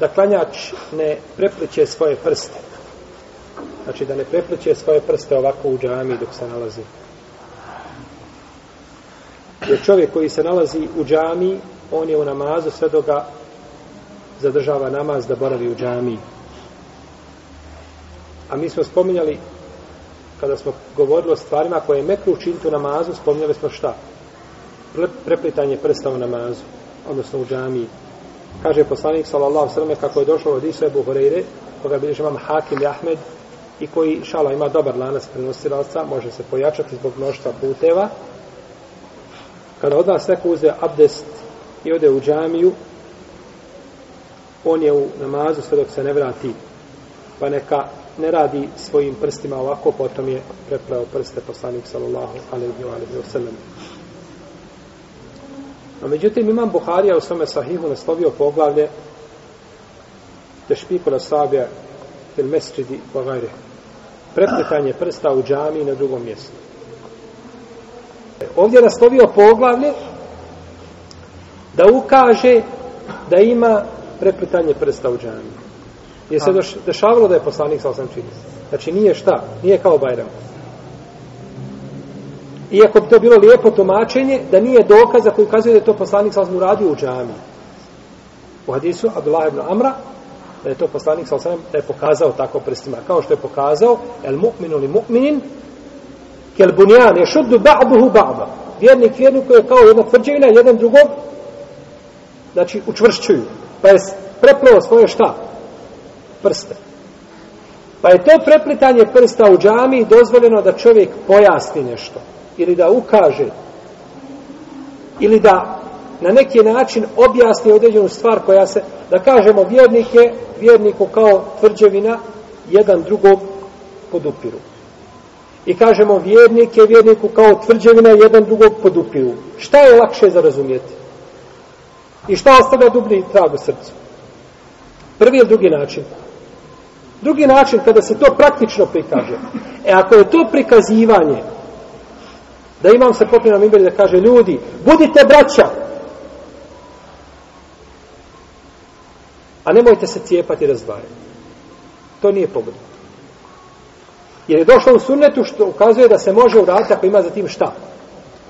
da klanjač ne prepliče svoje prste. Znači da ne prepliče svoje prste ovako u džami dok se nalazi. Jer čovjek koji se nalazi u džami, on je u namazu sve do ga zadržava namaz da boravi u džami. A mi smo spominjali, kada smo govorili o stvarima koje je mekru učiniti u namazu, spominjali smo šta? Preplitanje prsta u namazu, odnosno u džamiji. Kaže poslanik sallallahu sallam kako je došlo od Isu Ebu Horeire, koga bilježi imam Hakim i Ahmed, i koji šala ima dobar lanac prenosilaca, može se pojačati zbog mnoštva puteva. Kada od vas neko uze abdest i ode u džamiju, on je u namazu sve dok se ne vrati, pa neka ne radi svojim prstima ovako, potom je prepravo prste poslanik sallallahu alaihi wa sallam. No, međutim, imam Buharija u svome sahihu naslovio poglavlje tešpiku na sabija il mesčidi pogajre. Prepletanje prsta u džami na drugom mjestu. Ovdje je naslovio poglavlje da ukaže da ima prepletanje prsta u džami. Je se dešavalo da je poslanik sa osam čini. Znači nije šta, nije kao Bajram. Iako bi to bilo lijepo tumačenje, da nije dokaza koji ukazuje da je to poslanik sa osam uradio u džami. U hadisu Abdullah ibn Amra, da je to poslanik sa osam da je pokazao tako prstima. Kao što je pokazao, el mu'minu li mu'minin, kel bunjan je šuddu ba'duhu ba'da. Vjernik vjerniku je kao jedna tvrđevina, jedan drugog, znači učvršćuju. Pa je prepleo svoje šta? Prste. Pa je to preplitanje prsta u džami dozvoljeno da čovjek pojasni nešto. Ili da ukaže. Ili da na neki način objasni određenu stvar koja se, da kažemo vjernike, vjerniku kao tvrđevina, jedan drugog podupiru. I kažemo vjernike, vjerniku kao tvrđevina, jedan drugog podupiru. Šta je lakše za razumijeti? I šta ostavlja dublji trag u srcu? Prvi ili drugi način? Drugi način kada se to praktično prikaže. E ako je to prikazivanje, da imam se popio na mimber da kaže ljudi, budite braća, a nemojte se cijepati i razdvajati. To nije pogodno. Jer je došlo u sunnetu što ukazuje da se može uraditi ako ima za tim šta?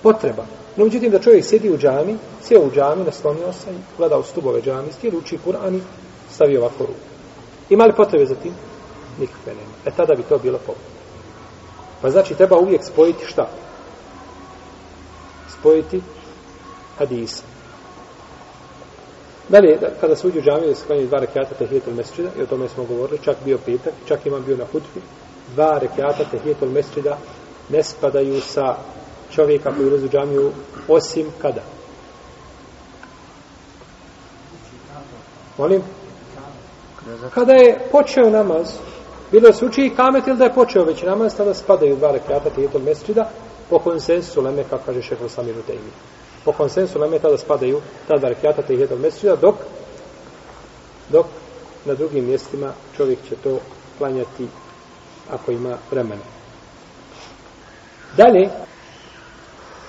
Potreba. No, međutim, da čovjek sjedi u džami, sjeo u džami, naslonio se i gleda u stubove džami, ruči uči Kur'an i stavi ovako ruku. Ima li potrebe za tim? Nikakve nema. E tada bi to bilo pogodno. Pa znači, treba uvijek spojiti šta? Spojiti hadisa. Dalje, da, kada se uđu u džamiju, da se klanjaju dva rekiata tehijetul mesčida, i o tome smo govorili, čak bio petak, čak imam bio na hutbi, dva rekiata tehijetul mesčida ne spadaju sa čovjeka koji ulazi u džamiju, osim kada? Molim? Kada je počeo namaz, bilo se uči i kamet ili da je počeo već namaz, tada spadaju dva rekiata tehijetul mesčida, po konsensu leme, kako kaže šehr Samir Utejmi. Po konsensu leme tada spadaju ta dva rekiata tehijetul mesčida, dok dok na drugim mjestima čovjek će to klanjati ako ima vremena. Dalje,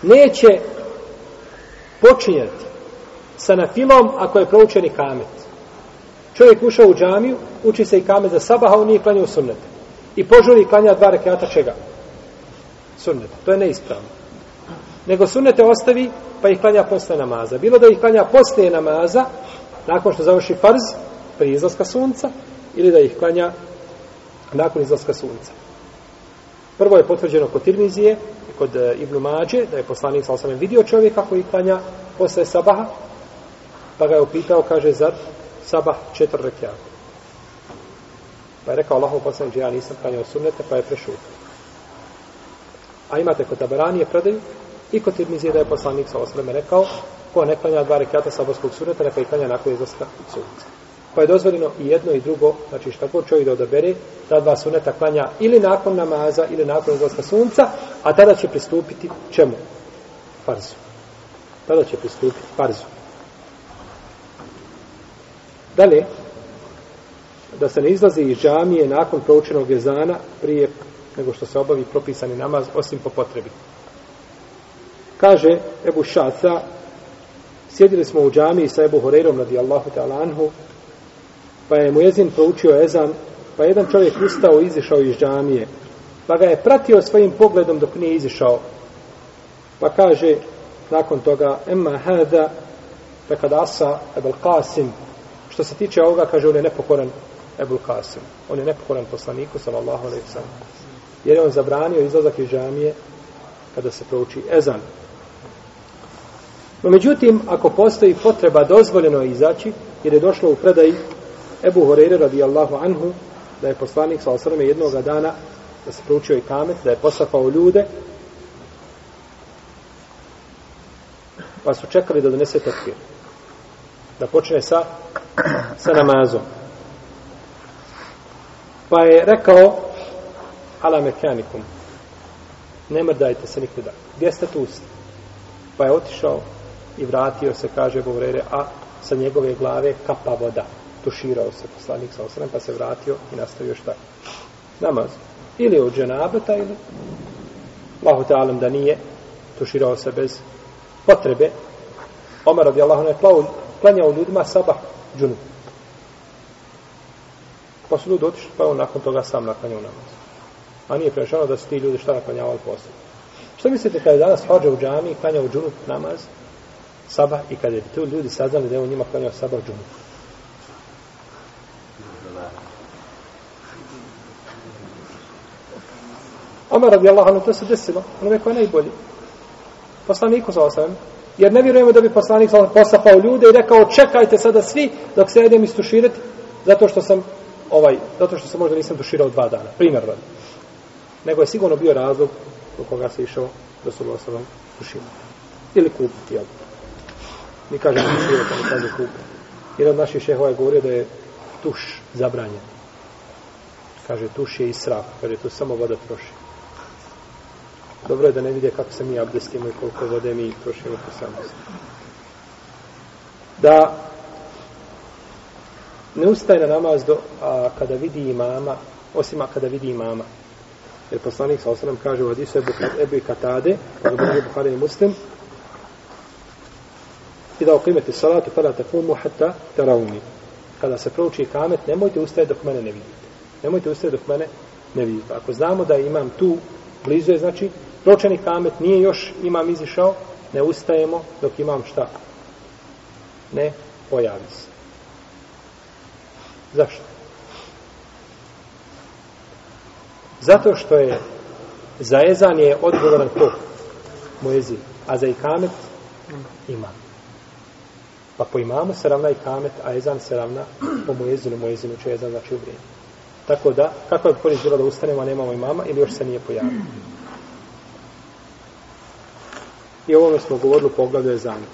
neće počinjati sa nafilom ako je proučeni kamet. Čovjek ušao u džamiju, uči se i kamet za sabah, a on nije klanjao sunnet. I požuri klanja dva rekiata čega? Sunneta. To je neispravno. Nego sunnete ostavi, pa ih klanja posle namaza. Bilo da ih klanja posle namaza, nakon što završi farz, prije izlaska sunca, ili da ih klanja nakon izlaska sunca. Prvo je potvrđeno kod Tirmizije, kod e, Ibnu Mađe, da je poslanik sa osam vidio čovjeka koji klanja posle sabaha, pa ga je upitao, kaže, zar sabah četiri rekiata. Pa je rekao Allahov poslanik, ja nisam klanjao sunnete, pa je prešutio. A imate kod Tabaranije predaju i kod Tirmizije da je poslanik sa osam rekao, ko ne klanja dva rekata saborskog suneta, neka i klanja nakon izlaska sunca. Pa je dozvoljeno i jedno i drugo, znači šta god čovjek da odabere, ta dva suneta klanja ili nakon namaza, ili nakon izlaska sunca, a tada će pristupiti čemu? Farzu. Tada će pristupiti farzu. Dalje, da se ne izlazi iz džamije nakon proučenog jezana prije nego što se obavi propisani namaz, osim po potrebi. Kaže Ebu Šaca, sjedili smo u džamiji sa Ebu Horeirom radijallahu ta'ala anhu, pa je muezin proučio ezan, pa je jedan čovjek ustao i izišao iz džamije, pa ga je pratio svojim pogledom dok nije izišao, pa kaže nakon toga, emma hada, pa kada asa Ebel Qasim, što se tiče ovoga, kaže, on je nepokoran Ebul Qasim. On je nepokoran poslaniku, sallallahu alaihi sallam. Jer je on zabranio izlazak iz džamije kada se prouči ezan. No, međutim, ako postoji potreba, dozvoljeno je izaći, jer je došlo u predaji Ebu Horeire radijallahu anhu, da je poslanik sa osrme jednog dana, da se proučio i kamet, da je posafao ljude, pa su čekali da donese tekbir. Da počne sa, sa namazom. Pa je rekao, ala mekanikum, ne mrdajte se nikuda. Gdje ste tu? Pa je otišao i vratio se, kaže Bovrere, a sa njegove glave kapa voda. Tuširao se poslanik sa osrem, pa se vratio i nastavio šta? Namaz. Ili od dženabeta, ili Allahu ta'alam da nije tuširao se bez potrebe. Omer radi Allah, ne plao, klanjao ljudima sabah džunu. Pa su ljudi otišli, pa on nakon toga sam naklanjao namaz. A nije prešano da su ti ljudi šta naklanjavali posle. Što mislite kada je danas hođa u džami i u džunup namaz? sabah i kada bi tu ljudi saznali da je on njima klanjao sabah džumu. Omer radi Allah, ono to se desilo, ono je je najbolji. Poslaniku sa osam, jer ne vjerujemo da bi poslanik sa posafao ljude i rekao čekajte sada svi dok se idem istuširati zato što sam ovaj, zato što sam možda nisam tuširao dva dana, primjer radi. Nego je sigurno bio razlog do koga se išao da su ga osavom. Ili kupiti, jel? Mi kažemo tušira, pa ne kaže kupiti. Jedan od naših šehova je govorio da je tuš zabranjen. Kaže, tuš je israf, kaže, to samo voda troši. Dobro je da ne vide kako se mi abdestimo i koliko vode mi trošimo po samosti. Da ne ustaje na namaz do, a, kada vidi imama, osim a kada vidi imama. Jer poslanik sa osanem kaže u hadisu Ebu Katade, kada bude Buhari i Muslim, i da oklimete salatu fala takumu hatta tarawni. Kada se prouči kamet nemojte ustajati dok mene ne vidite. Nemojte ustajati dok mene ne vidite. Ako znamo da imam tu blizu je znači pročeni kamet nije još imam izišao ne ustajemo dok imam šta? Ne pojavi se. Zašto? Zato što je za ezan je odgovoran ko mojezi a za ikamet imam Pa po imamu se ravna ikamet, a ezan se ravna po mojezinu, mojezinu će ezan znači u vrijeme. Tako da, kako je korist bilo da ustanemo, a nemamo imama, ili još se nije pojavio. I ovome smo govorili u poglavlju ezanu.